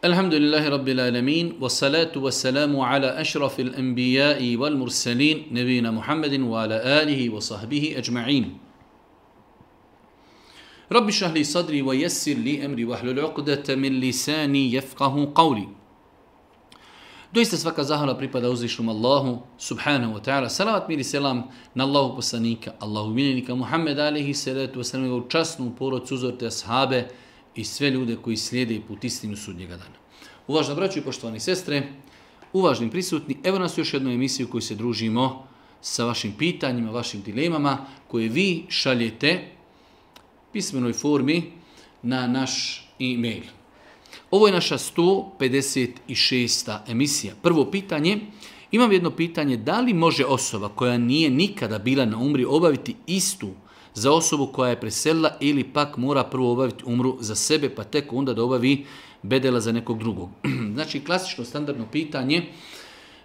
الحمد لله رب العالمين والصلاة والسلام على أشرف الأنبياء والمرسلين نبينا محمد وعلى آله وصحبه أجمعين رب اشرح لي صدري ويسر لي أمري واحلل عقدة من لساني يفقه قولي Doista svaka zahvala pripada uzvišnom Allahu, subhanahu wa ta'ala. Salavat mir i selam na Allahu poslanika, Allahu miljenika, Muhammed alihi salatu wa salam, časnu porodcu uzorte ashabe, i sve ljude koji slijede put istinu sudnjega dana. Uvažna braću i poštovani sestre, uvažni prisutni, evo nas još jednu emisiju koju se družimo sa vašim pitanjima, vašim dilemama koje vi šaljete pismenoj formi na naš e-mail. Ovo je naša 156. emisija. Prvo pitanje, imam jedno pitanje, da li može osoba koja nije nikada bila na umri obaviti istu za osobu koja je preselila ili pak mora prvo obaviti umru za sebe pa tek onda da obavi bedela za nekog drugog. znači klasično standardno pitanje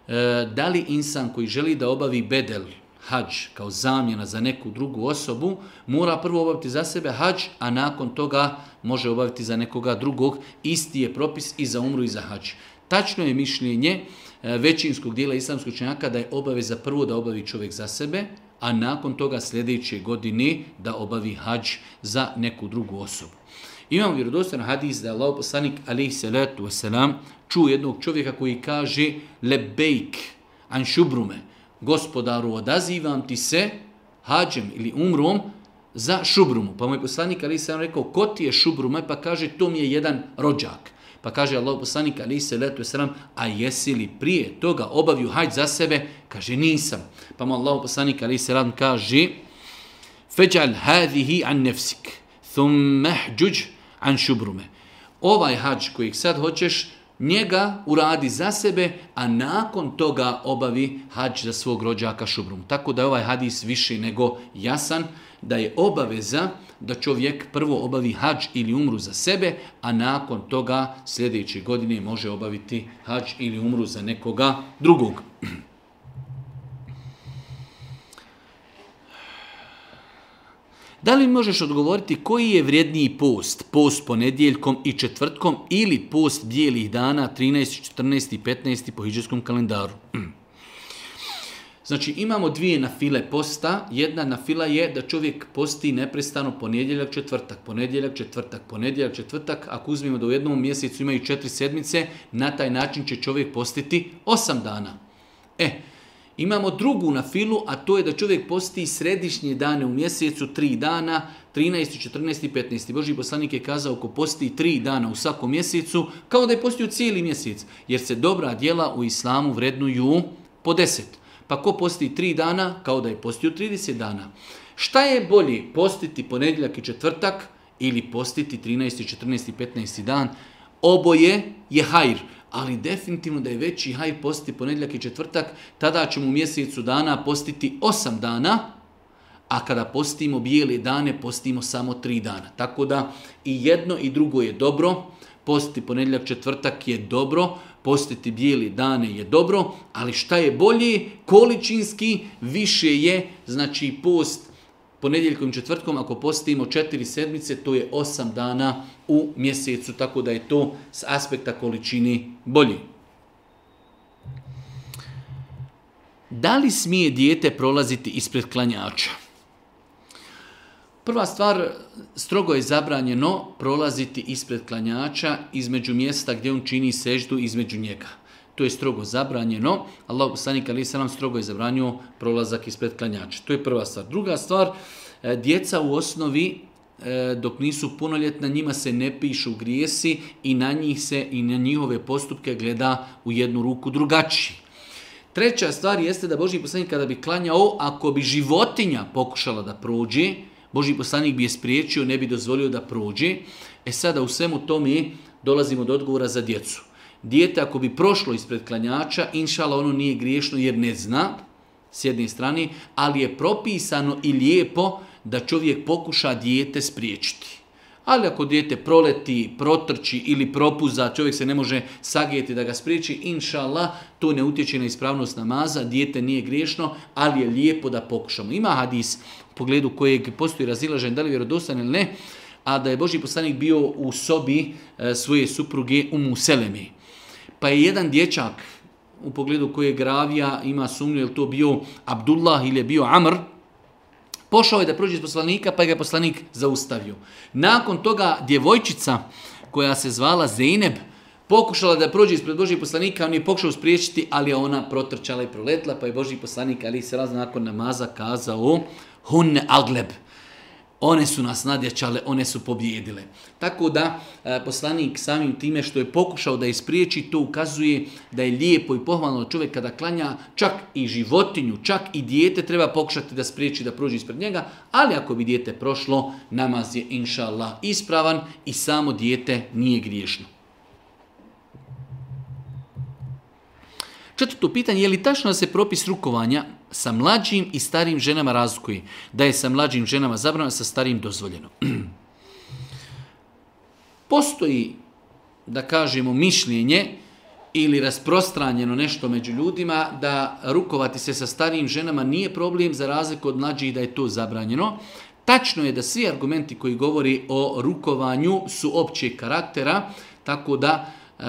e, da li insan koji želi da obavi bedel hađ kao zamjena za neku drugu osobu, mora prvo obaviti za sebe hađ, a nakon toga može obaviti za nekoga drugog. Isti je propis i za umru i za hađ. Tačno je mišljenje e, većinskog dijela islamskog činjaka da je obaveza prvo da obavi čovjek za sebe, a nakon toga sljedeće godine da obavi hađ za neku drugu osobu. Imam vjerodostan hadis da je Allah poslanik alaih salatu wasalam čuo jednog čovjeka koji kaže lebejk an šubrume gospodaru odazivam ti se hađem ili umrom za šubrumu. Pa mu je poslanik alaihi rekao ko ti je šubrume pa kaže to mi je jedan rođak. Pa kaže Allah poslanik ali se letu sram, a jesi li prije toga obavio hađ za sebe? Kaže nisam. Pa mu Allah poslanik ali se sram kaže Feđal hadihi an nefsik, thumma mehđuđ an šubrume. Ovaj hađ koji sad hoćeš, njega uradi za sebe, a nakon toga obavi hađ za svog rođaka šubrum. Tako da je ovaj hadis više nego jasan da je obaveza da čovjek prvo obavi hađ ili umru za sebe, a nakon toga sljedeće godine može obaviti hađ ili umru za nekoga drugog. Da li možeš odgovoriti koji je vrijedniji post, post ponedjeljkom i četvrtkom ili post bijelih dana 13, 14 i 15 po hiđarskom kalendaru? Znači imamo dvije na file posta, jedna na fila je da čovjek posti neprestano ponedjeljak, četvrtak, ponedjeljak, četvrtak, ponedjeljak, četvrtak. Ako uzmemo da u jednom mjesecu imaju četiri sedmice, na taj način će čovjek postiti osam dana. E, imamo drugu na filu, a to je da čovjek posti središnje dane u mjesecu, tri dana, 13, 14, 15. Boži poslanik je kazao ko posti tri dana u svakom mjesecu, kao da je postio cijeli mjesec, jer se dobra djela u islamu vrednuju po deset. Pa ko posti tri dana, kao da je postio 30 dana. Šta je bolje, postiti ponedjeljak i četvrtak ili postiti 13, 14, 15 dan? Oboje je hajr, ali definitivno da je veći hajr postiti ponedjeljak i četvrtak, tada ćemo u mjesecu dana postiti 8 dana, a kada postimo bijele dane, postimo samo 3 dana. Tako da i jedno i drugo je dobro, postiti ponedjeljak, četvrtak je dobro, postiti bijeli dane je dobro, ali šta je bolje, količinski više je, znači post ponedjeljkom i četvrtkom, ako postimo četiri sedmice, to je osam dana u mjesecu, tako da je to s aspekta količini bolji. Da li smije dijete prolaziti ispred klanjača? Prva stvar, strogo je zabranjeno prolaziti ispred klanjača između mjesta gdje on čini seždu između njega. To je strogo zabranjeno. Allah poslanik ali se nam strogo je zabranio prolazak ispred klanjača. To je prva stvar. Druga stvar, e, djeca u osnovi e, dok nisu punoljetna njima se ne pišu grijesi i na njih se i na njihove postupke gleda u jednu ruku drugačije. Treća stvar jeste da Boži poslanik kada bi klanjao, ako bi životinja pokušala da prođe, Boži poslanik bi je spriječio, ne bi dozvolio da prođe. E sada u svemu tome dolazimo do odgovora za djecu. Dijete ako bi prošlo ispred klanjača, inšala ono nije griješno jer ne zna, s jedne strane, ali je propisano i lijepo da čovjek pokuša dijete spriječiti ali ako dijete proleti, protrči ili propuza, čovjek se ne može sagijeti da ga spriječi, Allah, to ne utječe na ispravnost namaza, dijete nije griješno, ali je lijepo da pokušamo. Ima hadis u pogledu kojeg postoji razilažen, da li je vjerodostan ili ne, a da je Boži poslanik bio u sobi e, svoje supruge u Muselemi. Pa je jedan dječak u pogledu kojeg ravija ima sumnju, je to bio Abdullah ili je bio Amr, Pošao je da prođe iz poslanika, pa je ga poslanik zaustavio. Nakon toga djevojčica koja se zvala Zeyneb, pokušala da prođe ispred Božih poslanika, on je pokušao spriječiti, ali je ona protrčala i proletla, pa je Božji poslanik, ali se raz nakon namaza kazao, hun agleb, one su nas nadjačale, one su pobjedile. Tako da e, poslanik samim time što je pokušao da ispriječi, to ukazuje da je lijepo i pohvalno čovjek kada klanja čak i životinju, čak i dijete treba pokušati da spriječi da prođe ispred njega, ali ako bi dijete prošlo, namaz je inša Allah ispravan i samo dijete nije griješno. Četvrto pitanje, je li tačno da se propis rukovanja sa mlađim i starim ženama razlikuje? Da je sa mlađim ženama zabrano, sa starim dozvoljeno. Postoji, da kažemo, mišljenje ili rasprostranjeno nešto među ljudima da rukovati se sa starijim ženama nije problem za razliku od mlađih da je to zabranjeno. Tačno je da svi argumenti koji govori o rukovanju su općeg karaktera, tako da E,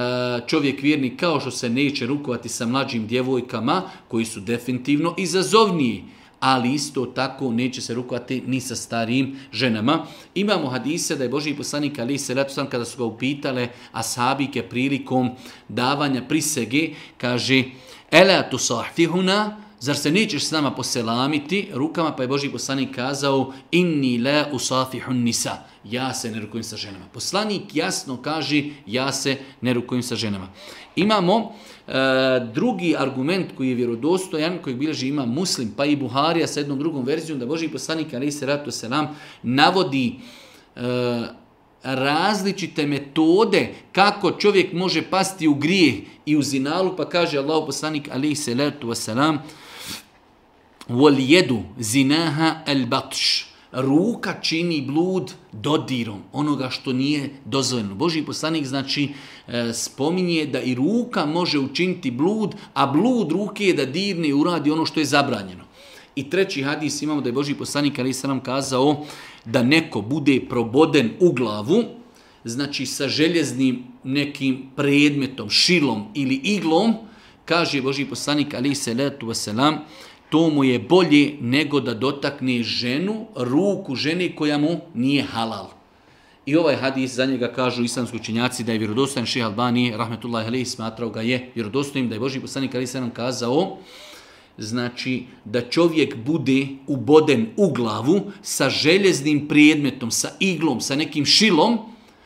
čovjek vjerni kao što se neće rukovati sa mlađim djevojkama koji su definitivno izazovniji ali isto tako neće se rukovati ni sa starijim ženama. Imamo hadise da je Boži poslanik Ali se sam kada su ga upitale ashabike prilikom davanja prisege, kaže Ela tu sahtihuna, zar se nećeš s nama poselamiti rukama? Pa je Boži poslanik kazao Inni le usafihun nisa ja se ne rukujem sa ženama. Poslanik jasno kaže ja se ne rukujem sa ženama. Imamo e, drugi argument koji je vjerodostojan, koji bilježi ima muslim, pa i Buharija sa jednom drugom verzijom, da Boži poslanik, ali se ratu se nam, navodi e, različite metode kako čovjek može pasti u grijeh i u zinalu, pa kaže Allah poslanik, ali se ratu se nam, wal zinaha al batš ruka čini blud dodirom onoga što nije dozvoljeno. Boži poslanik znači e, spominje da i ruka može učiniti blud, a blud ruke je da dirne i uradi ono što je zabranjeno. I treći hadis imamo da je Boži poslanik ali nam kazao da neko bude proboden u glavu, znači sa željeznim nekim predmetom, šilom ili iglom, kaže Boži poslanik ali se letu to mu je bolje nego da dotakne ženu, ruku žene koja mu nije halal. I ovaj hadis za njega kažu islamski učenjaci da je vjerodostojan ših Albani, rahmetullahi smatrao ga je vjerodostojnim, da je Boži poslanik ali nam kazao, znači da čovjek bude uboden u glavu sa željeznim prijedmetom, sa iglom, sa nekim šilom,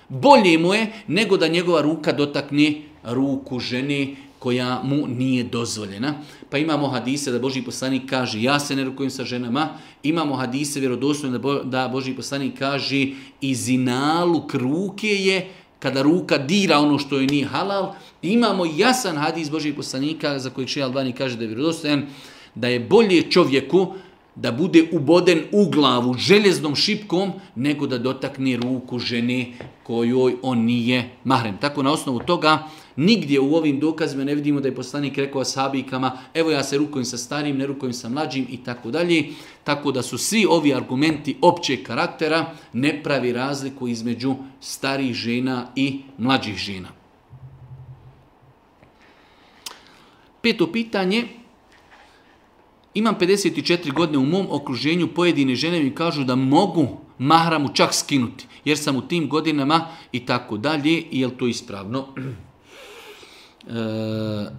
bolje mu je nego da njegova ruka dotakne ruku žene koja mu nije dozvoljena pa imamo hadise da Boži poslanik kaže ja se ne rukujem sa ženama, imamo hadise vjerodostojne da, Boži poslanik kaže i zinalu ruke je kada ruka dira ono što je nije halal. Imamo jasan hadis Boži poslanika za kojeg Šeja Albani kaže da je vjerodostojan, da je bolje čovjeku da bude uboden u glavu željeznom šipkom, nego da dotakne ruku žene kojoj on nije mahrem. Tako na osnovu toga nigdje u ovim dokazima ne vidimo da je poslanik rekao sabikama evo ja se rukujem sa starim, ne rukujem sa mlađim i tako dalje. Tako da su svi ovi argumenti općeg karaktera ne pravi razliku između starih žena i mlađih žena. Peto pitanje, imam 54 godine u mom okruženju pojedine žene mi kažu da mogu mahramu čak skinuti jer sam u tim godinama i tako dalje i je to ispravno? E,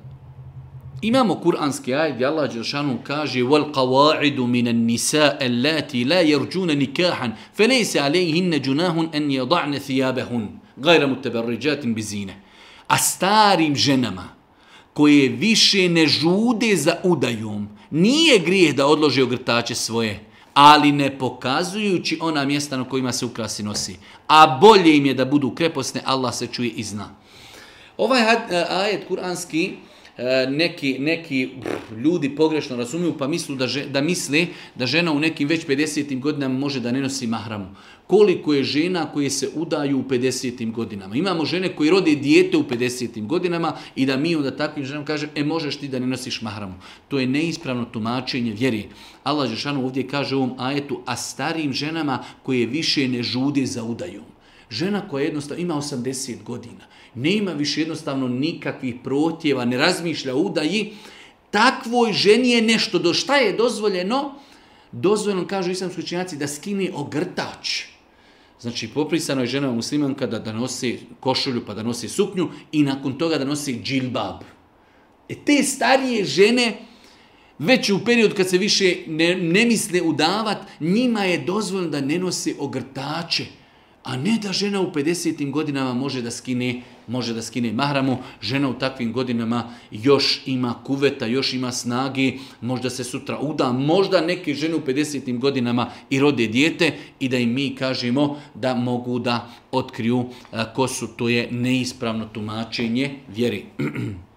imamo kuranski ajed, gdje Allah Đeršanu kaže وَالْقَوَاعِدُ مِنَ النِّسَاءَ اللَّاتِ لَا يَرْجُونَ نِكَاحًا فَلَيْسَ عَلَيْهِنَّ جُنَاهٌ أَنْ يَضَعْنَ ثِيَابَهُنْ غَيْرَ مُتَبَرِّجَاتٍ بِزِينَ A starim ženama koje više ne žude za udajom, nije grijeh da odloži ogrtače svoje, ali ne pokazujući ona mjesta na kojima se ukrasi nosi. A bolje im je da budu kreposne, Allah se čuje i zna. Ovaj e, ajet kuranski e, neki, neki ljudi pogrešno razumiju pa mislu da, da misli da žena u nekim već 50. godinama može da ne nosi mahramu koliko je žena koje se udaju u 50. godinama. Imamo žene koje rode dijete u 50. godinama i da mi onda takvim ženama kaže, e možeš ti da ne nosiš mahramu. To je neispravno tumačenje vjeri. Allah Žešanu ovdje kaže u ovom ajetu, a starim ženama koje više ne žude za udaju. Žena koja jednostavno ima 80 godina, nema više jednostavno nikakvih protjeva, ne razmišlja o udaji, takvoj ženi je nešto do šta je dozvoljeno, dozvoljeno, kažu islamski učenjaci, da skine ogrtač. Znači, poprisano je žena muslimanka da, da nosi košulju pa da nosi suknju i nakon toga da nosi džilbab. E te starije žene, već u period kad se više ne, ne misle udavat, njima je dozvoljeno da ne nosi ogrtače a ne da žena u 50. godinama može da skine, može da skine mahramu, žena u takvim godinama još ima kuveta, još ima snagi, možda se sutra uda, možda neke žene u 50. godinama i rode dijete i da im mi kažemo da mogu da otkriju ko su, to je neispravno tumačenje vjeri.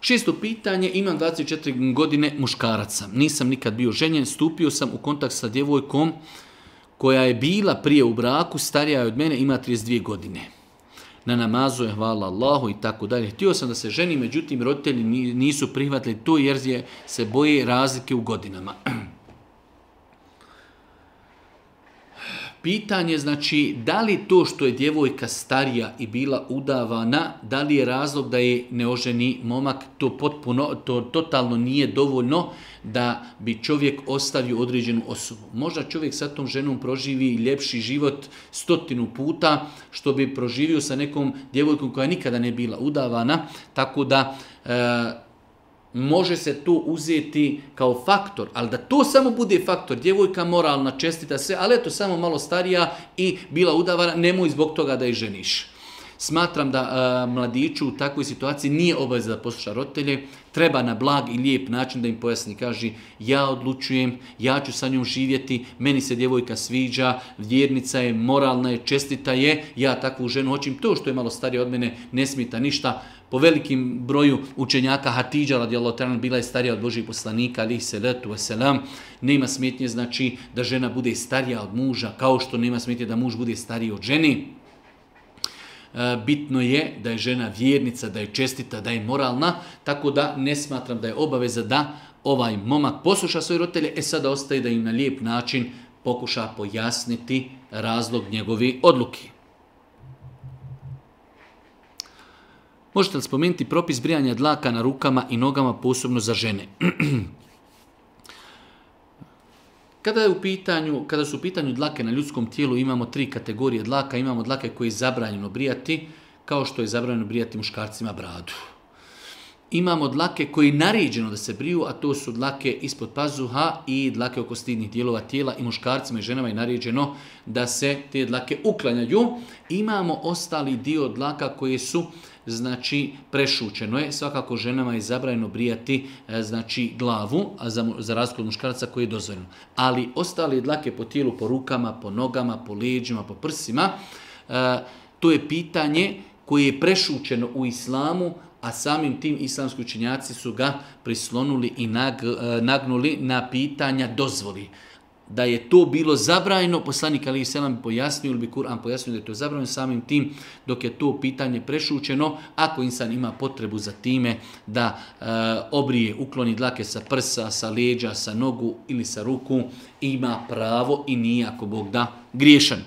Šesto pitanje, imam 24 godine muškaraca. Nisam nikad bio ženjen, stupio sam u kontakt sa djevojkom koja je bila prije u braku, starija je od mene, ima 32 godine. Na namazu je hvala Allahu i tako dalje. Htio sam da se ženi, međutim roditelji nisu prihvatili to jer se boje razlike u godinama. Pitanje znači da li to što je djevojka starija i bila udavana, da li je razlog da je neoženi momak, to potpuno, to totalno nije dovoljno da bi čovjek ostavio određenu osobu. Možda čovjek sa tom ženom proživi ljepši život stotinu puta što bi proživio sa nekom djevojkom koja nikada ne bila udavana, tako da e, može se to uzeti kao faktor, ali da to samo bude faktor, djevojka moralna, čestita se, ali eto samo malo starija i bila udavara, nemoj zbog toga da je ženiš. Smatram da e, mladiću u takvoj situaciji nije obaveza da posluša roditelje, treba na blag i lijep način da im pojasni, kaži ja odlučujem, ja ću sa njom živjeti, meni se djevojka sviđa, vjernica je, moralna je, čestita je, ja takvu ženu hoćim, to što je malo starija od mene ne smita ništa, po velikim broju učenjaka Hatidža radijallahu ta'ala bila je starija od Božih poslanika se salatu selam, Nema smetnje znači da žena bude starija od muža kao što nema smetnje da muž bude stariji od ženi. E, bitno je da je žena vjernica, da je čestita, da je moralna, tako da ne smatram da je obaveza da ovaj momak posluša svoje roditelje, e sada ostaje da im na lijep način pokuša pojasniti razlog njegove odluki. Možete li spomenuti propis brijanja dlaka na rukama i nogama posebno za žene? Kada, je u pitanju, kada su u pitanju dlake na ljudskom tijelu imamo tri kategorije dlaka. Imamo dlake koje je zabranjeno brijati, kao što je zabranjeno brijati muškarcima bradu imamo dlake koji je naređeno da se briju, a to su dlake ispod pazuha i dlake oko stidnih dijelova tijela i muškarcima i ženama je naređeno da se te dlake uklanjaju. Imamo ostali dio dlaka koje su znači prešučeno je. Svakako ženama je zabranjeno brijati e, znači glavu a za, za razliku od muškaraca koji je dozvoljeno. Ali ostale dlake po tijelu, po rukama, po nogama, po leđima, po prsima, e, to je pitanje koje je prešučeno u islamu, a samim tim islamski učinjaci su ga prislonuli i nag, e, nagnuli na pitanja dozvoli. Da je to bilo zabrajno, poslanik Ali Selam pojasnio ili bi Kur'an pojasnio da je to zabrajno samim tim dok je to pitanje prešućeno, ako insan ima potrebu za time da e, obrije, ukloni dlake sa prsa, sa leđa, sa nogu ili sa ruku, ima pravo i nije ako Bog da griješan.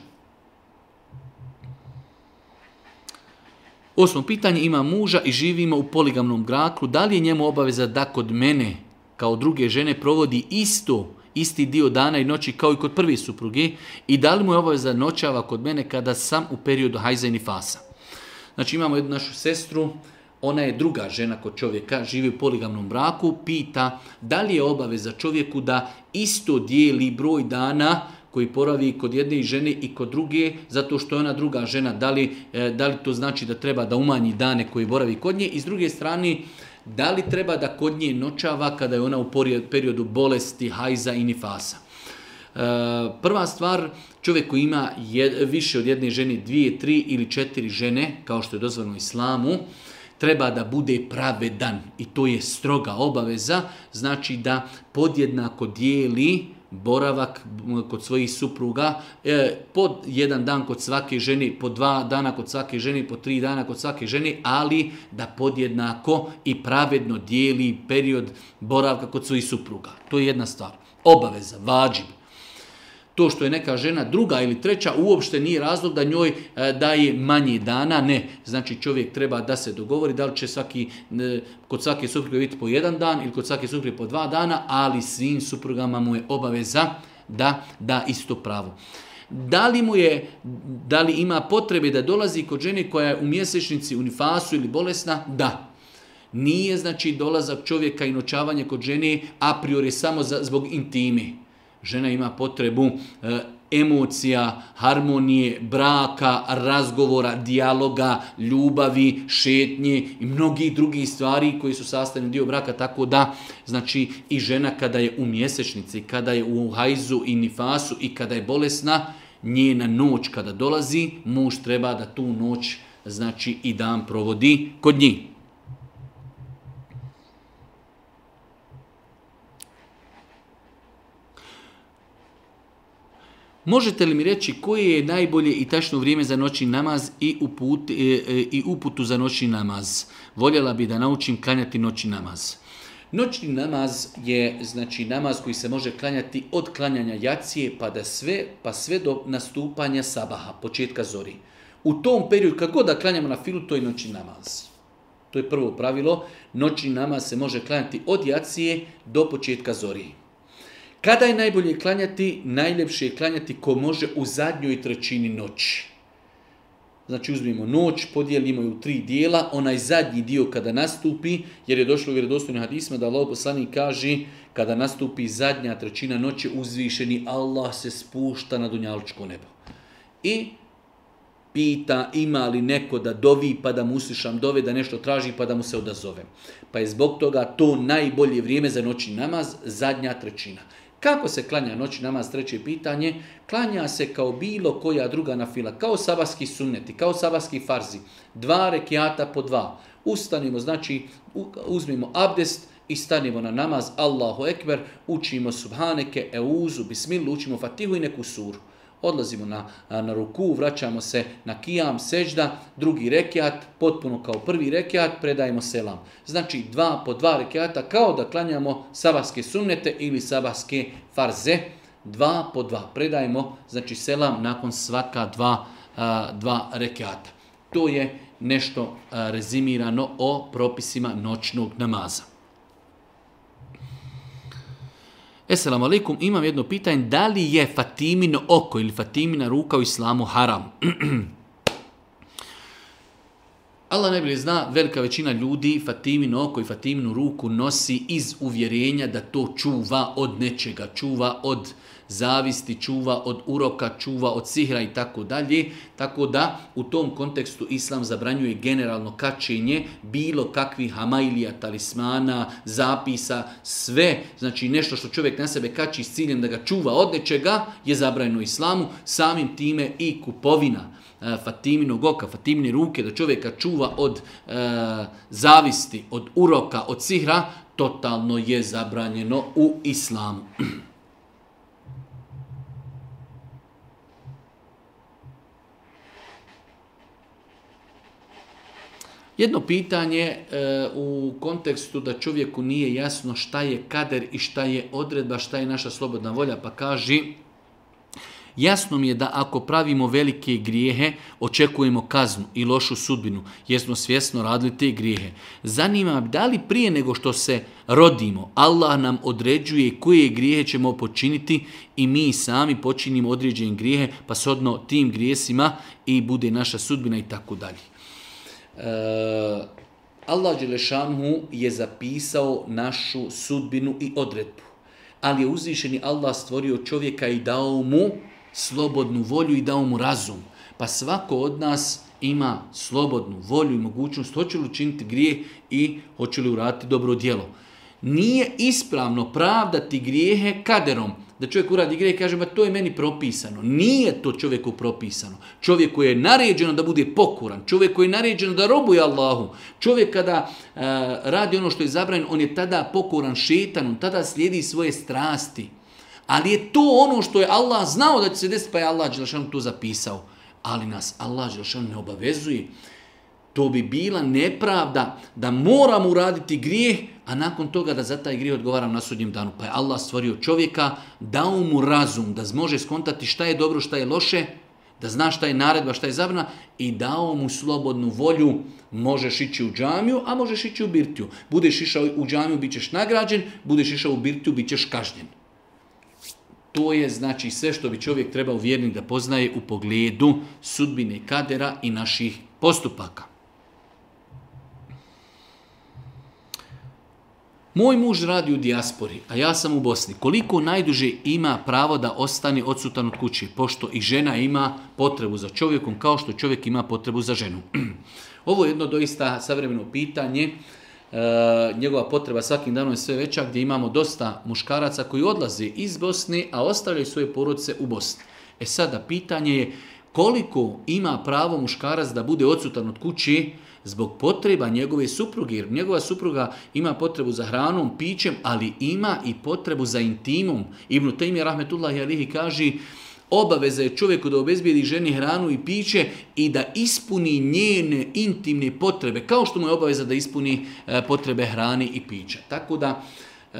Osmo pitanje ima muža i živimo u poligamnom braku. Da li je njemu obaveza da kod mene kao druge žene provodi isto, isti dio dana i noći kao i kod prve supruge i da li mu je obaveza noćava kod mene kada sam u periodu hajza i fasa Znači imamo jednu našu sestru, ona je druga žena kod čovjeka, živi u poligamnom braku, pita da li je obaveza čovjeku da isto dijeli broj dana koji poravi kod jedne žene i kod druge, zato što je ona druga žena, da li, e, da li to znači da treba da umanji dane koji boravi kod nje i s druge strane, da li treba da kod nje noćava kada je ona u periodu bolesti, hajza i nifasa. E, prva stvar, čovjek koji ima više od jedne žene, dvije, tri ili četiri žene, kao što je dozvoljeno islamu, treba da bude pravedan i to je stroga obaveza, znači da podjednako dijeli boravak kod svojih supruga, e, pod jedan dan kod svake ženi, po dva dana kod svake ženi, po tri dana kod svake ženi, ali da podjednako i pravedno dijeli period boravka kod svojih supruga. To je jedna stvar. Obaveza, vađib. To što je neka žena druga ili treća uopšte nije razlog da njoj e, daje manje dana, ne. Znači čovjek treba da se dogovori da li će svaki, e, kod svake supruge biti po jedan dan ili kod svake supruge po dva dana, ali svim suprugama mu je obaveza da da isto pravo. Da li, mu je, da li ima potrebe da dolazi kod žene koja je u mjesečnici, unifasu ili bolesna? Da. Nije znači dolazak čovjeka i noćavanje kod žene a priori samo za, zbog intime žena ima potrebu eh, emocija, harmonije, braka, razgovora, dijaloga, ljubavi, šetnje i mnogih drugih stvari koji su sastavni dio braka, tako da znači i žena kada je u mjesečnici, kada je u hajzu i nifasu i kada je bolesna, njena noć kada dolazi, muž treba da tu noć znači i dan provodi kod njih. Možete li mi reći koje je najbolje i tačno vrijeme za noćni namaz i, uput, e, e, i uputu za noćni namaz? Voljela bi da naučim klanjati noćni namaz. Noćni namaz je znači namaz koji se može klanjati od klanjanja jacije pa da sve pa sve do nastupanja sabaha, početka zori. U tom periodu kako da klanjamo na filu to je noćni namaz. To je prvo pravilo, noćni namaz se može klanjati od jacije do početka zori. Kada je najbolje klanjati? Najljepše je klanjati ko može u zadnjoj trećini noći. Znači uzmimo noć, podijelimo ju u tri dijela, onaj zadnji dio kada nastupi, jer je došlo u vjerodostojnim hadisma da Allah poslani kaže kada nastupi zadnja trećina noći uzvišeni Allah se spušta na Dunjaličko nebo. I pita ima li neko da dovi pa da mu uslišam dove, da nešto traži pa da mu se odazovem. Pa je zbog toga to najbolje vrijeme za noćni namaz, zadnja trećina. Kako se klanja noći namaz, treće pitanje? Klanja se kao bilo koja druga fila, kao sabarski sunneti, kao sabarski farzi. Dva rekiata po dva. Ustanimo, znači uzmimo abdest, i stanimo na namaz, Allahu Ekber, učimo Subhaneke, Euzu, Bismilu, učimo Fatihu i neku suru odlazimo na, na ruku, vraćamo se na kijam, sežda, drugi rekiat, potpuno kao prvi rekiat, predajemo selam. Znači dva po dva rekiata kao da klanjamo sabahske sunnete ili sabahske farze, dva po dva. Predajemo znači selam nakon svaka dva, dva rekiata. To je nešto rezimirano o propisima noćnog namaza. Esselamu alaikum, imam jedno pitanje, da li je Fatimino oko ili Fatimina ruka u islamu haram? Allah najbolje zna, velika većina ljudi Fatimino oko i Fatiminu ruku nosi iz uvjerenja da to čuva od nečega, čuva od zavisti čuva od uroka, čuva od sihra i tako dalje. Tako da u tom kontekstu islam zabranjuje generalno kačenje bilo kakvih hamailija, talismana, zapisa, sve, znači nešto što čovjek na sebe kači s ciljem da ga čuva od nečega je zabranjeno islamu, samim time i kupovina. E, Fatiminog oka, Fatimine ruke, da čovjeka čuva od e, zavisti, od uroka, od sihra, totalno je zabranjeno u islamu. Jedno pitanje e, u kontekstu da čovjeku nije jasno šta je kader i šta je odredba, šta je naša slobodna volja, pa kaži Jasno mi je da ako pravimo velike grijehe, očekujemo kaznu i lošu sudbinu, jer smo svjesno radili te grijehe. Zanima da li prije nego što se rodimo, Allah nam određuje koje grijehe ćemo počiniti i mi sami počinimo određene grijehe, pa sodno tim grijesima i bude naša sudbina i tako dalje. Eh, Allah Đelešanhu je zapisao našu sudbinu i odredbu. Ali je uzvišeni Allah stvorio čovjeka i dao mu slobodnu volju i dao mu razum. Pa svako od nas ima slobodnu volju i mogućnost hoće li učiniti grijeh i hoće li uraditi dobro djelo. Nije ispravno pravdati grijehe kaderom, da čovjek uradi grej i kaže, ma to je meni propisano. Nije to čovjeku propisano. Čovjeku je naređeno da bude pokoran. Čovjeku je naređeno da robuje Allahu. Čovjek kada e, radi ono što je zabranjeno, on je tada pokoran on tada slijedi svoje strasti. Ali je to ono što je Allah znao da će se desiti, pa je Allah Đelšanu to zapisao. Ali nas Allah Đelšanu ne obavezuje to bi bila nepravda da moram uraditi grijeh, a nakon toga da za taj grijeh odgovaram na sudnjem danu. Pa je Allah stvorio čovjeka, dao mu razum da može skontati šta je dobro, šta je loše, da zna šta je naredba, šta je zabrana i dao mu slobodnu volju. Možeš ići u džamiju, a možeš ići u birtiju. Budeš išao u džamiju, bit ćeš nagrađen, budeš išao u birtiju, bit ćeš kažnjen. To je znači sve što bi čovjek trebao vjerni da poznaje u pogledu sudbine kadera i naših postupaka. Moj muž radi u dijaspori, a ja sam u Bosni. Koliko najduže ima pravo da ostane odsutan od kući, pošto i žena ima potrebu za čovjekom kao što čovjek ima potrebu za ženu? Ovo je jedno doista savremeno pitanje. E, njegova potreba svakim danom je sve veća gdje imamo dosta muškaraca koji odlaze iz Bosne, a ostavljaju svoje porodice u Bosni. E sada pitanje je koliko ima pravo muškarac da bude odsutan od kući zbog potreba njegove supruge, jer njegova supruga ima potrebu za hranom, pićem, ali ima i potrebu za intimom. Ibn Taymi Rahmetullah Alihi kaže, obaveza je čovjeku da obezbijedi ženi hranu i piće i da ispuni njene intimne potrebe, kao što mu je obaveza da ispuni e, potrebe hrani i pića. Tako da, e,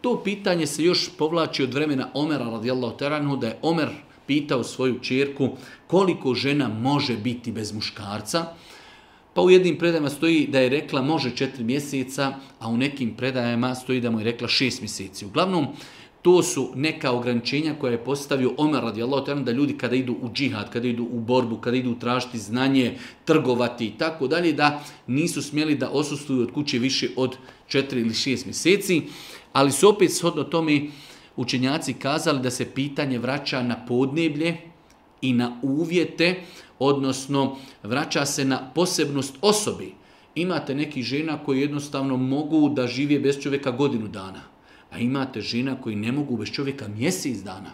to pitanje se još povlači od vremena Omera radijallahu teranu, da je Omer pitao svoju čerku koliko žena može biti bez muškarca. Pa u jednim predajama stoji da je rekla može četiri mjeseca, a u nekim predajama stoji da mu je rekla šest mjeseci. Uglavnom, to su neka ograničenja koja je postavio Omer radijallahu ta'ala da ljudi kada idu u džihad, kada idu u borbu, kada idu tražiti znanje, trgovati i tako dalje, da nisu smjeli da osustuju od kuće više od četiri ili šest mjeseci, ali su opet shodno tome učenjaci kazali da se pitanje vraća na podneblje i na uvjete odnosno vraća se na posebnost osobi. Imate neki žena koji jednostavno mogu da žive bez čovjeka godinu dana, a imate žena koji ne mogu bez čovjeka mjesec dana.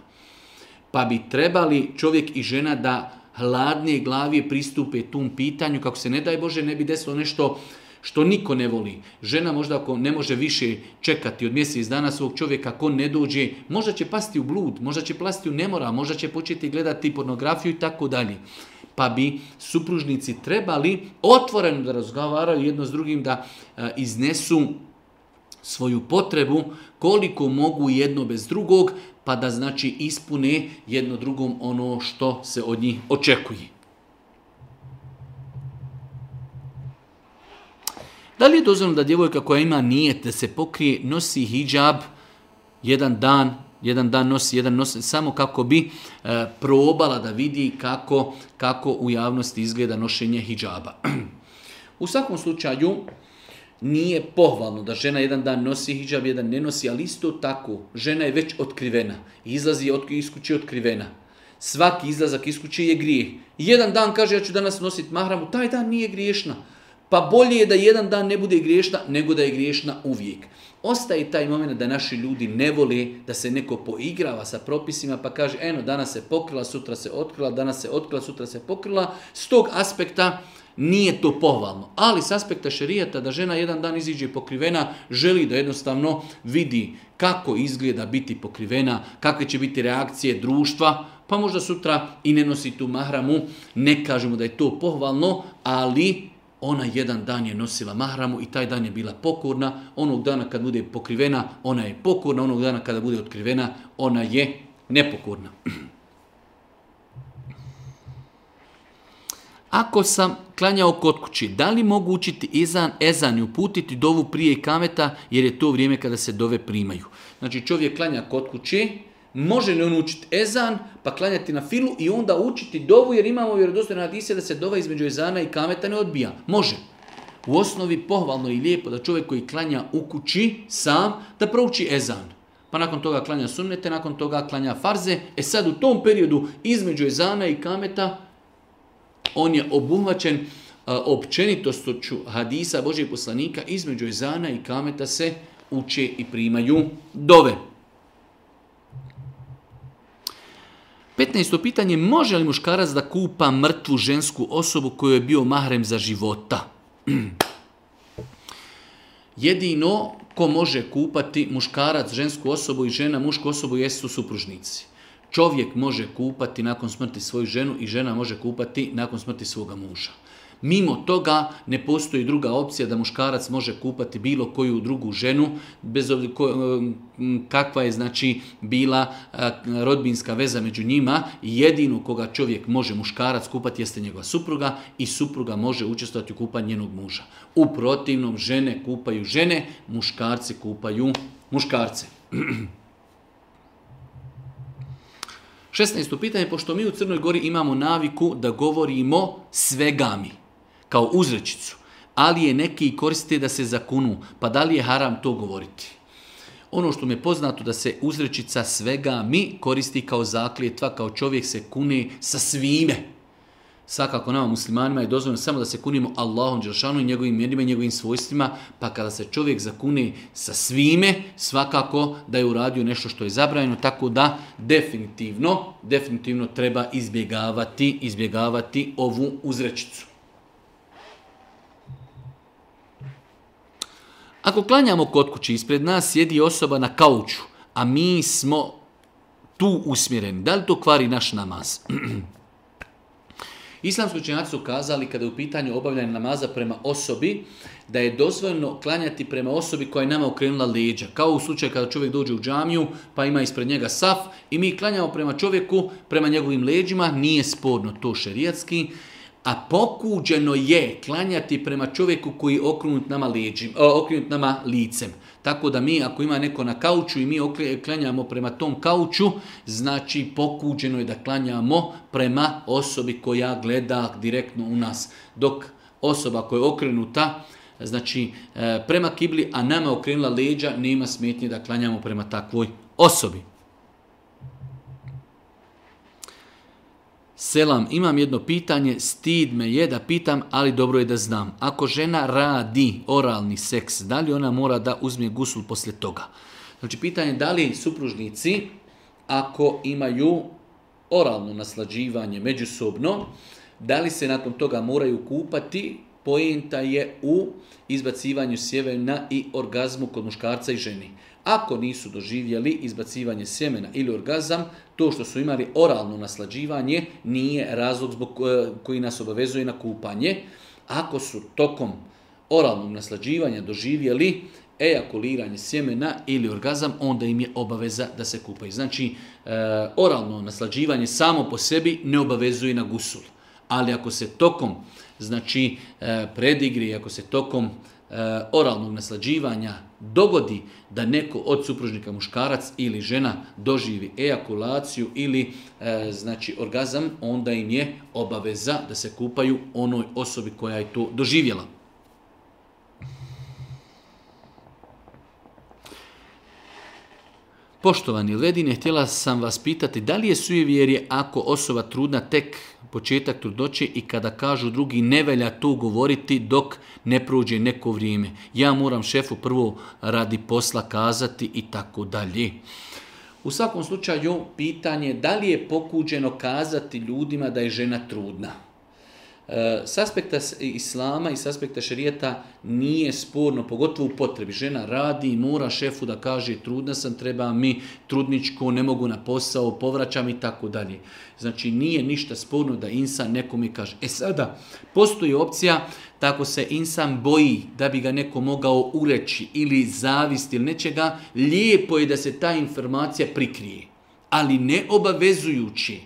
Pa bi trebali čovjek i žena da hladnije glavije pristupe tom pitanju, kako se ne daj Bože ne bi desilo nešto što niko ne voli. Žena možda ako ne može više čekati od mjesec dana svog čovjeka, ako ne dođe, možda će pasti u blud, možda će plasti u nemora, možda će početi gledati pornografiju i tako dalje pa bi supružnici trebali otvoreno da razgovaraju jedno s drugim, da e, iznesu svoju potrebu koliko mogu jedno bez drugog, pa da znači ispune jedno drugom ono što se od njih očekuje. Da li je dozvoljeno da djevojka koja ima nije da se pokrije nosi hijab jedan dan, jedan dan nosi, jedan nosi, samo kako bi e, probala da vidi kako, kako u javnosti izgleda nošenje hijjaba. u svakom slučaju, nije pohvalno da žena jedan dan nosi hijab, jedan ne nosi, ali isto tako, žena je već otkrivena. Izlazi od, iz kuće otkrivena. Svaki izlazak iz je grijeh. Jedan dan kaže ja ću danas nositi mahramu, taj dan nije griješna. Pa bolje je da jedan dan ne bude griješna, nego da je griješna uvijek. Ostaje taj moment da naši ljudi ne vole da se neko poigrava sa propisima pa kaže eno danas se pokrila, sutra se otkrila, danas se otkrila, sutra se pokrila. S tog aspekta nije to pohvalno. Ali s aspekta šerijata da žena jedan dan iziđe pokrivena, želi da jednostavno vidi kako izgleda biti pokrivena, kakve će biti reakcije društva, pa možda sutra i ne nosi tu mahramu. Ne kažemo da je to pohvalno, ali ona jedan dan je nosila mahramu i taj dan je bila pokorna. Onog dana kad bude pokrivena, ona je pokorna. Onog dana kada bude otkrivena, ona je nepokorna. Ako sam klanjao kod kući, da li mogu učiti ezan, ezan i uputiti dovu prije i kameta, jer je to vrijeme kada se dove primaju. Znači čovjek klanja kod kući, Može ne on učiti ezan, pa klanjati na filu i onda učiti dovu, jer imamo vjerodostojne hadise da se dova između ezana i kameta ne odbija. Može. U osnovi pohvalno i lijepo da čovjek koji klanja u kući sam, da prouči ezan. Pa nakon toga klanja sunnete, nakon toga klanja farze. E sad u tom periodu između ezana i kameta on je obuhvaćen općenitostoću hadisa Božeg poslanika između ezana i kameta se uče i primaju dove. 15. pitanje, može li muškarac da kupa mrtvu žensku osobu koju je bio mahrem za života? Jedino ko može kupati muškarac žensku osobu i žena mušku osobu jesu supružnici. Čovjek može kupati nakon smrti svoju ženu i žena može kupati nakon smrti svoga muža. Mimo toga ne postoji druga opcija da muškarac može kupati bilo koju drugu ženu, bez obzira kakva je znači bila rodbinska veza među njima. Jedino koga čovjek može muškarac kupati jeste njegova supruga i supruga može učestvovati u kupanju njenog muža. U protivnom žene kupaju žene, muškarci kupaju muškarce. 16. pitanje, pošto mi u Crnoj Gori imamo naviku da govorimo svegami kao uzrečicu, ali je neki koriste da se zakunu, pa da li je haram to govoriti? Ono što mi je poznato da se uzrečica svega mi koristi kao zakljetva, kao čovjek se kune sa svime. Svakako nama muslimanima je dozvoljeno samo da se kunimo Allahom i njegovim mjerima i njegovim svojstvima, pa kada se čovjek zakune sa svime, svakako da je uradio nešto što je zabranjeno, tako da definitivno, definitivno treba izbjegavati, izbjegavati ovu uzrečicu. Ako klanjamo kod kući, ispred nas sjedi osoba na kauču, a mi smo tu usmjereni. Da li to kvari naš namaz? Islamski učenjaci su kazali kada je u pitanju obavljanja namaza prema osobi, da je dozvoljno klanjati prema osobi koja je nama okrenula leđa. Kao u slučaju kada čovjek dođe u džamiju pa ima ispred njega saf i mi klanjamo prema čovjeku, prema njegovim leđima, nije sporno to šerijatski a pokuđeno je klanjati prema čovjeku koji je okrenut nama, e, okrenut nama licem. Tako da mi, ako ima neko na kauču i mi klanjamo prema tom kauču, znači pokuđeno je da klanjamo prema osobi koja gleda direktno u nas. Dok osoba koja je okrenuta, znači e, prema kibli, a nama okrenula leđa, nema smetnje da klanjamo prema takvoj osobi. Selam, imam jedno pitanje, stid me je da pitam, ali dobro je da znam. Ako žena radi oralni seks, da li ona mora da uzme gusul poslije toga? Znači, pitanje je da li supružnici, ako imaju oralno naslađivanje međusobno, da li se nakon toga moraju kupati Pojenta je u izbacivanju sjevena i orgazmu kod muškarca i ženi. Ako nisu doživjeli izbacivanje sjemena ili orgazam, to što su imali oralno naslađivanje nije razlog zbog e, koji nas obavezuje na kupanje. Ako su tokom oralnog naslađivanja doživjeli ejakuliranje sjemena ili orgazam, onda im je obaveza da se kupaju. Znači, e, oralno naslađivanje samo po sebi ne obavezuje na gusul. Ali ako se tokom znači e, predigri, ako se tokom e, oralnog naslađivanja dogodi da neko od supružnika muškarac ili žena doživi ejakulaciju ili e, znači orgazam, onda im je obaveza da se kupaju onoj osobi koja je to doživjela. Poštovani Ledine, htjela sam vas pitati da li je sujevjerje ako osoba trudna tek početak trudnoće i kada kažu drugi ne velja to govoriti dok ne prođe neko vrijeme. Ja moram šefu prvo radi posla kazati i tako dalje. U svakom slučaju pitanje da li je pokuđeno kazati ljudima da je žena trudna. Eh, s aspekta islama i s aspekta šarijeta nije sporno, pogotovo u potrebi. Žena radi i mora šefu da kaže trudna sam, treba mi trudničko, ne mogu na posao, povraćam i tako dalje. Znači nije ništa sporno da insan nekome kaže. E sada, postoji opcija tako se insan boji da bi ga neko mogao ureći ili zavisti ili nečega, lijepo je da se ta informacija prikrije. Ali ne obavezujući.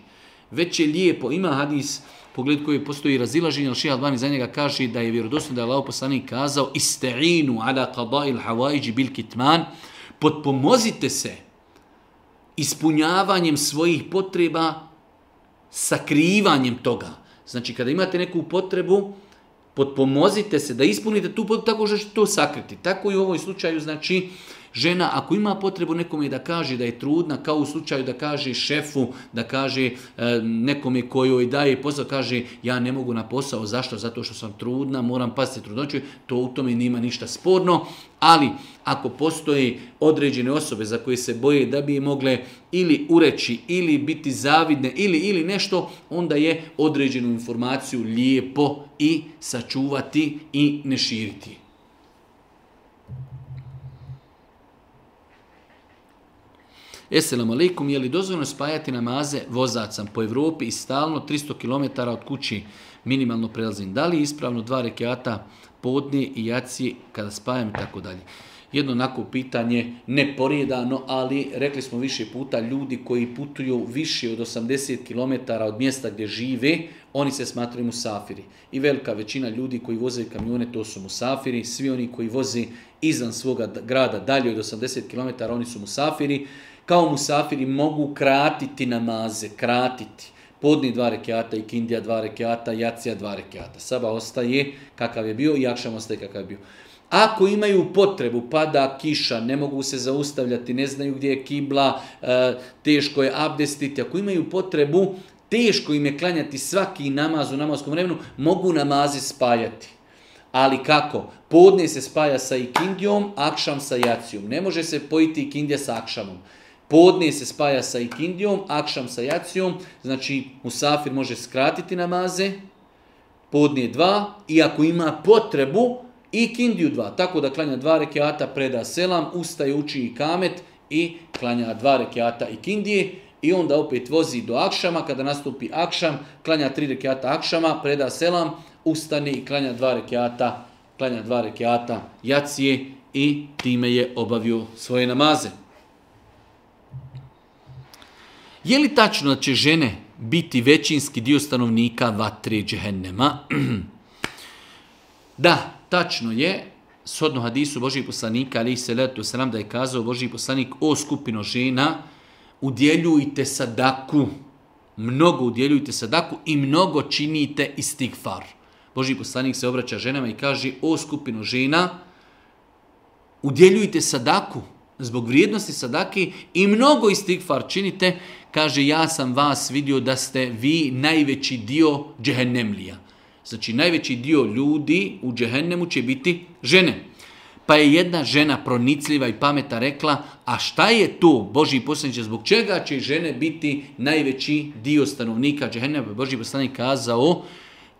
Već je lijepo, ima hadis pogled koji postoji razilaženje, ali šeha Albani za njega kaže da je vjerodosno da je Allah kazao isteinu ala qada'il havajđi bil kitman, potpomozite se ispunjavanjem svojih potreba sakrivanjem toga. Znači kada imate neku potrebu, potpomozite se da ispunite tu potrebu tako što to sakriti. Tako i u ovom slučaju, znači, Žena ako ima potrebu nekome da kaže da je trudna, kao u slučaju da kaže šefu, da kaže e, nekome kojoj daje posao, kaže ja ne mogu na posao, zašto? Zato što sam trudna, moram pasiti trudnoću, to u tome nima ništa sporno, ali ako postoje određene osobe za koje se boje da bi mogle ili ureći ili biti zavidne ili ili nešto, onda je određenu informaciju lijepo i sačuvati i ne širiti. Eselam alaikum, je li dozvoljno spajati namaze? vozacam po Europi i stalno 300 km od kući minimalno prelazim. Da li ispravno dva rekiata podne i jaci kada spajam i tako dalje? Jedno onako pitanje, neporijedano, ali rekli smo više puta, ljudi koji putuju više od 80 km od mjesta gdje žive, oni se smatraju musafiri. I velika većina ljudi koji voze kamione, to su musafiri. Svi oni koji voze izvan svoga grada dalje od 80 km, oni su musafiri kao musafiri mogu kratiti namaze, kratiti. Podni dva i ikindija dva rekiata, jacija dva rekiata. Saba ostaje kakav je bio i jakšam ostaje kakav je bio. Ako imaju potrebu, pada kiša, ne mogu se zaustavljati, ne znaju gdje je kibla, e, teško je abdestiti. Ako imaju potrebu, teško im je klanjati svaki namaz u namaskom vremenu, mogu namazi spajati. Ali kako? Podne se spaja sa ikindijom, akšam sa jacijom. Ne može se pojiti ikindija sa akšamom podne se spaja sa ikindijom, akšam sa jacijom, znači musafir može skratiti namaze, podne dva, i ako ima potrebu, ikindiju dva. Tako da klanja dva rekiata, preda selam, ustaje, uči i kamet i klanja dva rekiata ikindije i onda opet vozi do akšama, kada nastupi akšam, klanja tri rekiata akšama, preda selam, ustane i klanja dva rekiata, klanja dva rekiata jacije i time je obavio svoje namaze. Je li tačno da će žene biti većinski dio stanovnika vatre džehennema? da, tačno je. Sodno hadisu Božih poslanika, ali i salatu sram da je kazao Boži poslanik o skupino žena, udjeljujte sadaku. Mnogo udjeljujte sadaku i mnogo činite istigfar. Boži poslanik se obraća ženama i kaže o skupino žena, udjeljujte sadaku zbog vrijednosti sadake i mnogo istigfar činite kaže ja sam vas vidio da ste vi najveći dio džehennemlija. Znači najveći dio ljudi u džehennemu će biti žene. Pa je jedna žena pronicljiva i pameta rekla, a šta je to, Boži poslaniče, zbog čega će žene biti najveći dio stanovnika džehennema? Pa Boži poslanik kazao,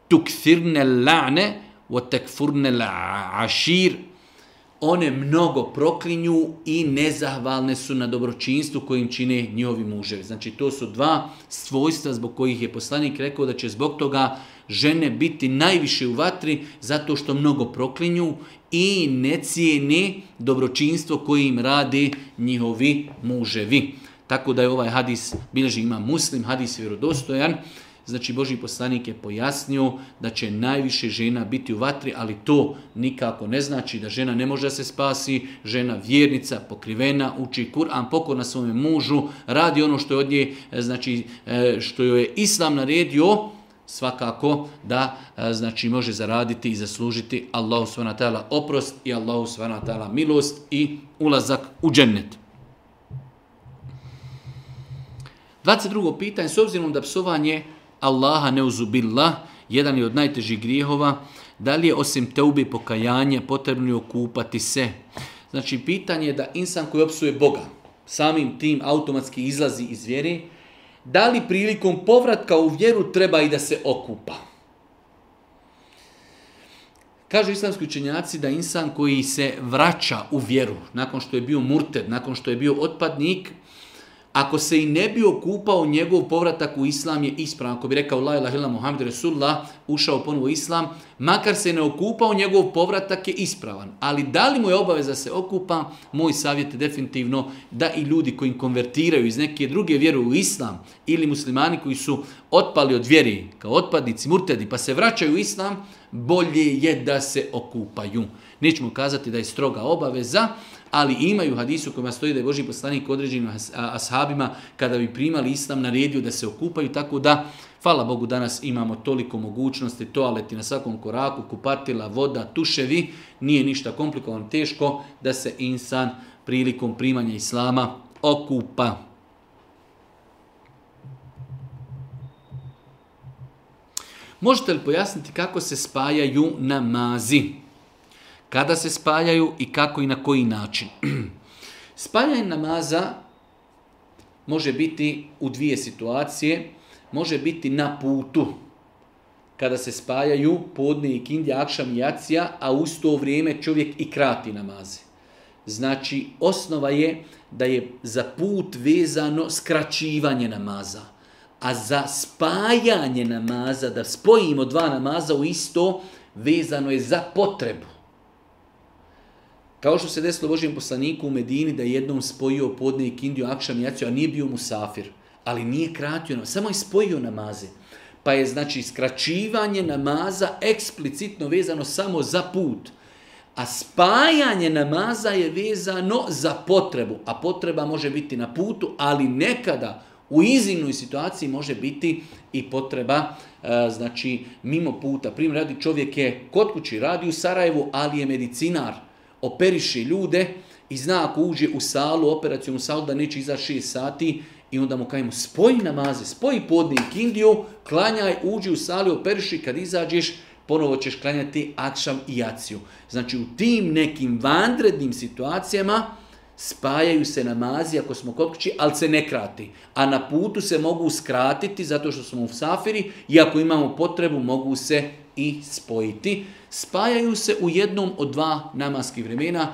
tukfirne la'ne, wa tekfurne la'ašir, one mnogo proklinju i nezahvalne su na dobročinstvu kojim čine njihovi muževi. Znači to su dva svojstva zbog kojih je poslanik rekao da će zbog toga žene biti najviše u vatri zato što mnogo proklinju i ne cijene dobročinstvo koji im radi njihovi muževi. Tako da je ovaj hadis, bilježi ima muslim, hadis vjerodostojan, Znači, Boži poslanik je pojasnio da će najviše žena biti u vatri, ali to nikako ne znači da žena ne može da se spasi, žena vjernica, pokrivena, uči Kur'an, pokorna svome mužu, radi ono što je od nje, e, znači, e, što joj je Islam naredio, svakako da e, znači može zaraditi i zaslužiti Allahu svana oprost i Allahu svana taala milost i ulazak u džennet. 22. pitanje s obzirom da psovanje Allaha neuzubillah, jedan je od najtežih grijehova, da li je osim teubi pokajanja potrebno okupati se? Znači, pitanje je da insan koji opsuje Boga, samim tim automatski izlazi iz vjeri, da li prilikom povratka u vjeru treba i da se okupa? Kažu islamski učenjaci da insan koji se vraća u vjeru, nakon što je bio murted, nakon što je bio otpadnik, ako se i ne bi okupao njegov povratak u islam je ispravan. Ako bi rekao la ilaha illa Muhammed Resulullah, ušao ponovo u islam, makar se ne okupao njegov povratak je ispravan. Ali da li mu je obaveza se okupa, moj savjet je definitivno da i ljudi koji konvertiraju iz neke druge vjere u islam ili muslimani koji su otpali od vjeri kao otpadnici, murtedi pa se vraćaju u islam, bolje je da se okupaju. Nećemo kazati da je stroga obaveza, ali imaju hadisu u kojima stoji da je Boži poslanik određenim ashabima kada bi primali islam naredio da se okupaju, tako da Hvala Bogu danas imamo toliko mogućnosti, toaleti na svakom koraku, kupatila, voda, tuševi, nije ništa komplikovan, teško da se insan prilikom primanja islama okupa. Možete li pojasniti kako se spajaju namazi? kada se spaljaju i kako i na koji način. Spaljanje namaza može biti u dvije situacije. Može biti na putu, kada se spajaju podne i kindja akšam i jacija, a uz to vrijeme čovjek i krati namaze. Znači, osnova je da je za put vezano skraćivanje namaza. A za spajanje namaza, da spojimo dva namaza u isto, vezano je za potrebu. Kao što se desilo Božijem poslaniku u Medini da je jednom spojio podne i kindiju, akšan i jaciju, a nije bio musafir. Ali nije kratio nam, samo je spojio namaze. Pa je znači skraćivanje namaza eksplicitno vezano samo za put. A spajanje namaza je vezano za potrebu. A potreba može biti na putu, ali nekada u iznimnoj situaciji može biti i potreba e, znači mimo puta. Primjer radi čovjek je kod kući, radi u Sarajevu, ali je medicinar operiše ljude i zna ako uđe u salu, operacijom u salu, da neće izaći 6 sati i onda mu kajemo spoji namaze, spoji podne i kindiju, klanjaj, uđi u salu, operiši, kad izađeš, ponovo ćeš klanjati akšam i jaciju. Znači u tim nekim vanrednim situacijama spajaju se namazi ako smo kod kući, ali se ne krati. A na putu se mogu skratiti zato što smo u safiri i ako imamo potrebu mogu se i spojiti spajaju se u jednom od dva namaskih vremena.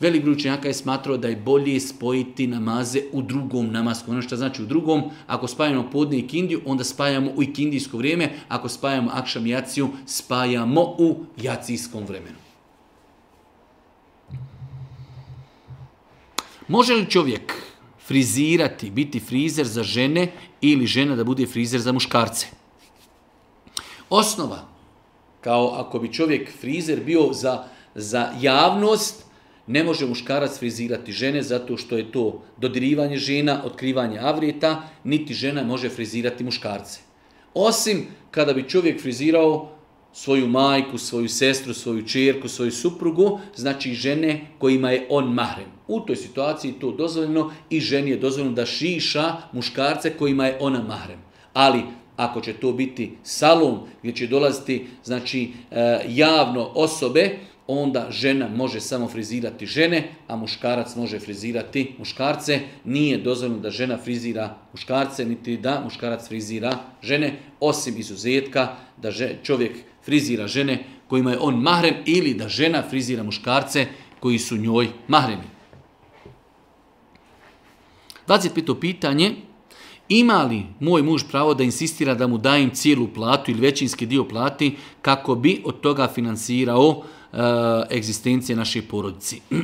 Velik gručenjaka je smatrao da je bolje spojiti namaze u drugom namasku. Ono što znači u drugom, ako spajamo podne i kindiju, onda spajamo u kindijsko vrijeme. Ako spajamo akšam jaciju, spajamo u jacijskom vremenu. Može li čovjek frizirati, biti frizer za žene ili žena da bude frizer za muškarce? Osnova kao ako bi čovjek frizer bio za, za javnost, ne može muškarac frizirati žene zato što je to dodirivanje žena, otkrivanje avrijeta, niti žena može frizirati muškarce. Osim kada bi čovjek frizirao svoju majku, svoju sestru, svoju čerku, svoju suprugu, znači žene kojima je on mahrem. U toj situaciji to dozvoljeno i ženi je dozvoljeno da šiša muškarce kojima je ona mahrem. Ali ako će to biti salon gdje će dolaziti znači e, javno osobe, onda žena može samo frizirati žene, a muškarac može frizirati muškarce. Nije dozvoljeno da žena frizira muškarce, niti da muškarac frizira žene, osim izuzetka da čovjek frizira žene kojima je on mahrem ili da žena frizira muškarce koji su njoj mahremi. 25. pitanje ima li moj muž pravo da insistira da mu dajem cijelu platu ili većinski dio plati kako bi od toga financirao e, egzistencije naše porodici?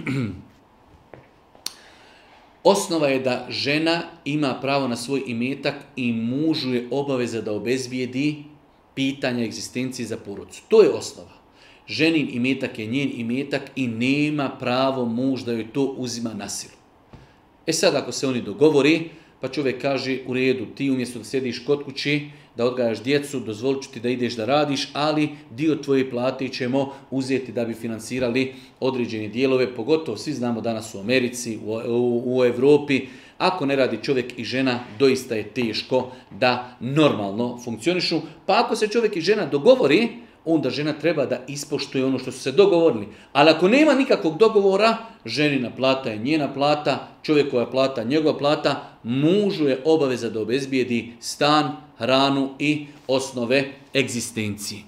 Osnova je da žena ima pravo na svoj imetak i mužu je obaveza da obezbijedi pitanja egzistencije za porodicu. To je osnova. Ženin imetak je njen imetak i nema pravo muž da joj to uzima na silu. E sad ako se oni dogovori, pa čovjek kaže, u redu, ti umjesto da sjediš kod kući, da odgajaš djecu, dozvolit ću ti da ideš da radiš, ali dio tvoje plati ćemo uzeti da bi financirali određene dijelove, pogotovo svi znamo danas u Americi, u, u, u Europi, ako ne radi čovjek i žena, doista je teško da normalno funkcionišu. Pa ako se čovjek i žena dogovori, onda žena treba da ispoštuje ono što su se dogovorili. Ali ako nema nikakvog dogovora, ženina plata je njena plata, čovjekova plata njegova plata, mužu je obaveza da obezbijedi stan, hranu i osnove egzistencije.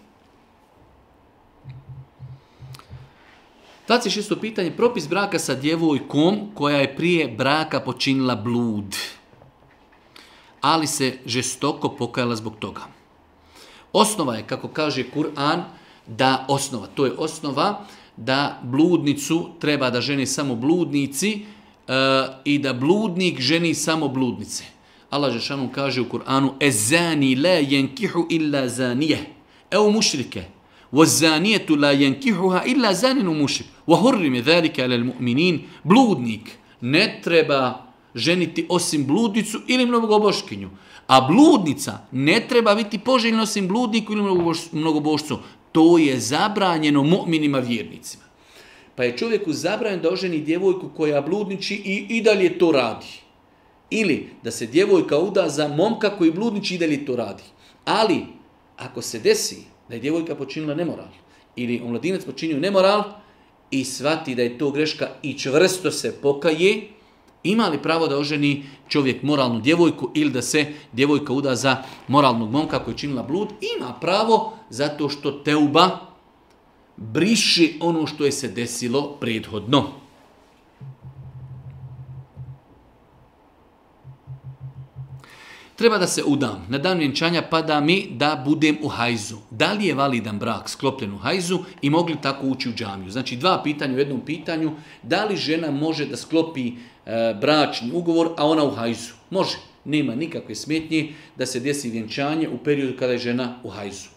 26. pitanje. Propis braka sa djevojkom koja je prije braka počinila blud, ali se žestoko pokajala zbog toga. Osnova je, kako kaže Kur'an, da osnova, to je osnova da bludnicu treba da ženi samo bludnici eh, i da bludnik ženi samo bludnice. Allah Žešanu kaže u Kur'anu Ezani la jenkihu illa zanije. Evo mušrike. zanijetu la jenkihuha illa zaninu mušrik. hurrim je velike mu'minin. Bludnik ne treba ženiti osim bludnicu ili boškinju. A bludnica ne treba biti poželjno osim bludniku ili mnogobošcu. To je zabranjeno mu'minima vjernicima. Pa je čovjeku zabranjeno da oženi djevojku koja bludniči i, i dalje to radi. Ili da se djevojka uda za momka koji bludniči i dalje to radi. Ali, ako se desi da je djevojka počinila nemoral, ili omladinac počinio nemoral i svati da je to greška i čvrsto se pokaje, ima li pravo da oženi čovjek moralnu djevojku ili da se djevojka uda za moralnog momka koji je činila blud? Ima pravo zato što teuba briši ono što je se desilo prethodno. Treba da se udam. Na dan vjenčanja pada mi da budem u hajzu. Da li je validan brak sklopljen u hajzu i mogli tako ući u džamiju? Znači dva pitanja u jednom pitanju. Da li žena može da sklopi e, bračni ugovor, a ona u hajzu? Može. Nema nikakve smetnje da se desi vjenčanje u periodu kada je žena u hajzu.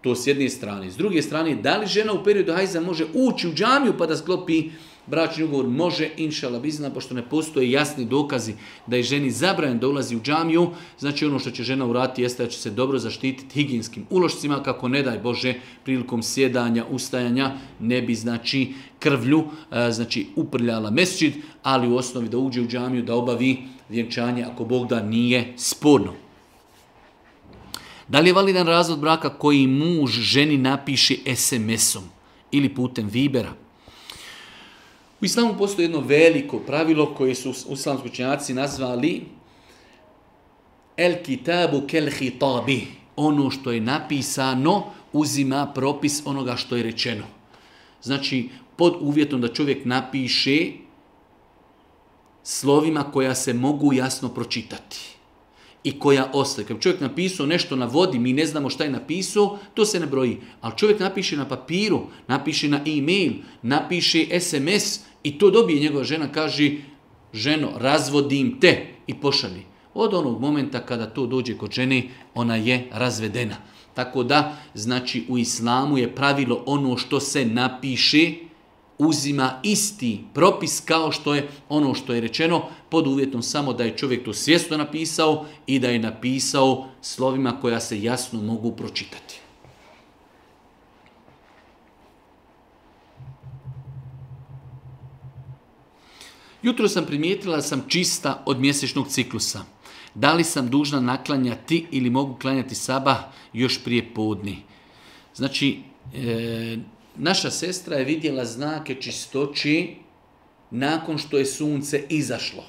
To s jedne strane. S druge strane, da li žena u periodu hajza može ući u džamiju pa da sklopi bračni ugovor može inšala bizna, pošto ne postoje jasni dokazi da je ženi zabranjen da ulazi u džamiju, znači ono što će žena urati jeste da će se dobro zaštititi higijenskim ulošcima, kako ne daj Bože prilikom sjedanja, ustajanja, ne bi znači krvlju, e, znači uprljala mesčid, ali u osnovi da uđe u džamiju, da obavi vjenčanje, ako Bog da nije sporno. Da li je validan razvod braka koji muž ženi napiše SMS-om ili putem Vibera? U islamu postoji jedno veliko pravilo koje su islamski učenjaci nazvali El kitabu kel hitabi. Ono što je napisano uzima propis onoga što je rečeno. Znači, pod uvjetom da čovjek napiše slovima koja se mogu jasno pročitati i koja ostaje. Kad čovjek napisao nešto na vodi, mi ne znamo šta je napisao, to se ne broji. Ali čovjek napiše na papiru, napiše na e-mail, napiše SMS i to dobije njegova žena, kaže ženo, razvodim te i pošalji. Od onog momenta kada to dođe kod žene, ona je razvedena. Tako da, znači, u islamu je pravilo ono što se napiše, uzima isti propis kao što je ono što je rečeno pod uvjetom samo da je čovjek to svjesno napisao i da je napisao slovima koja se jasno mogu pročitati. Jutro sam primijetila da sam čista od mjesečnog ciklusa. Da li sam dužna naklanjati ili mogu klanjati saba još prije podni? Znači, e, Naša sestra je vidjela znake čistoći nakon što je sunce izašlo.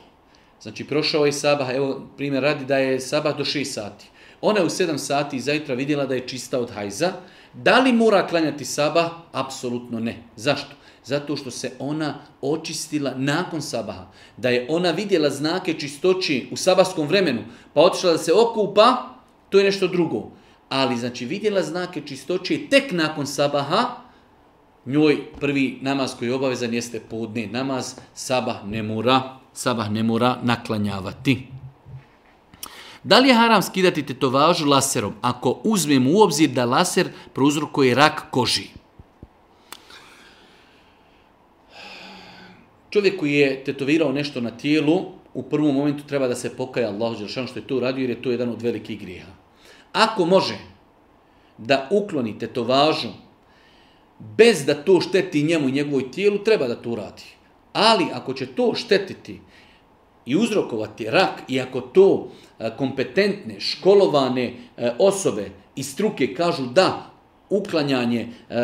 Znači, prošao je sabah, evo primjer radi da je sabah do 6 sati. Ona je u 7 sati zajtra vidjela da je čista od hajza. Da li mora klanjati saba, Apsolutno ne. Zašto? Zato što se ona očistila nakon sabaha. Da je ona vidjela znake čistoći u sabahskom vremenu, pa otišla da se okupa, to je nešto drugo. Ali, znači, vidjela znake čistoći tek nakon sabaha, njoj prvi namaz koji je obavezan jeste podne. namaz, sabah ne mora, sabah ne mora naklanjavati. Da li je haram skidati tetovažu laserom ako uzmem u obzir da laser prouzrokuje rak koži? Čovjek koji je tetovirao nešto na tijelu, u prvom momentu treba da se pokaja Allah što je to uradio jer je to jedan od velikih grijeha. Ako može da ukloni tetovažu bez da to šteti njemu i njegovoj tijelu, treba da to uradi. Ali ako će to štetiti i uzrokovati rak, i ako to e, kompetentne, školovane e, osobe i struke kažu da, uklanjanje e,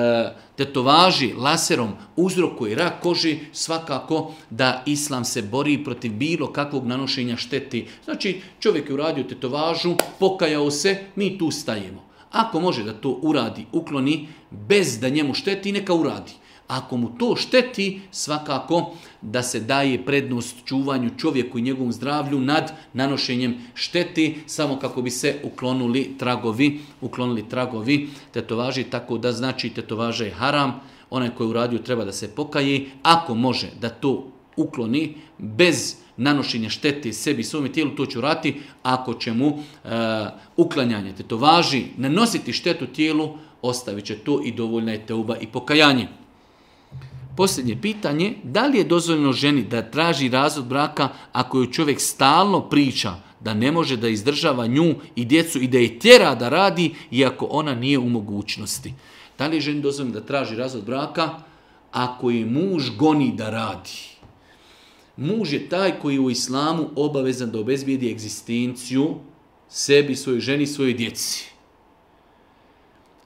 tetovaži laserom uzrokuje rak koži, svakako da islam se bori protiv bilo kakvog nanošenja šteti. Znači, čovjek je uradio tetovažu, pokajao se, mi tu stajemo. Ako može da to uradi, ukloni, bez da njemu šteti, neka uradi. Ako mu to šteti, svakako da se daje prednost čuvanju čovjeku i njegovom zdravlju nad nanošenjem šteti, samo kako bi se uklonuli tragovi, uklonili tragovi tetovaži, tako da znači tetovaža je haram, onaj koji je uradio treba da se pokaji, ako može da to ukloni bez nanošenja štete sebi i svome tijelu, to će rati ako će mu e, uklanjanje tetovaži nanositi štetu tijelu, ostavit će to i dovoljna je teuba i pokajanje. Posljednje pitanje, da li je dozvoljeno ženi da traži razvod braka ako joj čovjek stalno priča da ne može da izdržava nju i djecu i da je tjera da radi iako ona nije u mogućnosti? Da li je ženi dozvoljeno da traži razvod braka ako je muž goni da radi? Muž je taj koji u islamu obavezan da obezbijedi egzistenciju sebi, svojoj ženi, svojoj djeci.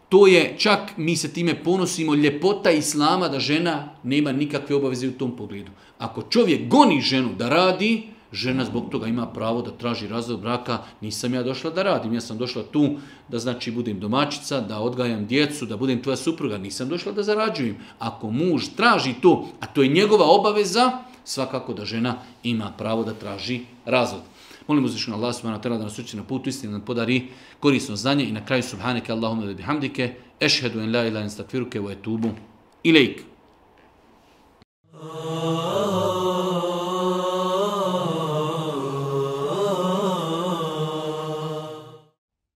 To je, čak mi se time ponosimo, ljepota islama da žena nema nikakve obaveze u tom pogledu. Ako čovjek goni ženu da radi, žena zbog toga ima pravo da traži razvod braka, nisam ja došla da radim, ja sam došla tu da znači budem domaćica, da odgajam djecu, da budem tvoja supruga, nisam došla da zarađujem. Ako muž traži to, a to je njegova obaveza, svakako da žena ima pravo da traži razvod. Molim uzvišenja Allah subhanahu wa da nas uči na putu istinu, da podari korisno znanje i na kraju subhaneke Allahumma da bihamdike, ešhedu en la ilaha stakfiruke wa etubu ilaik.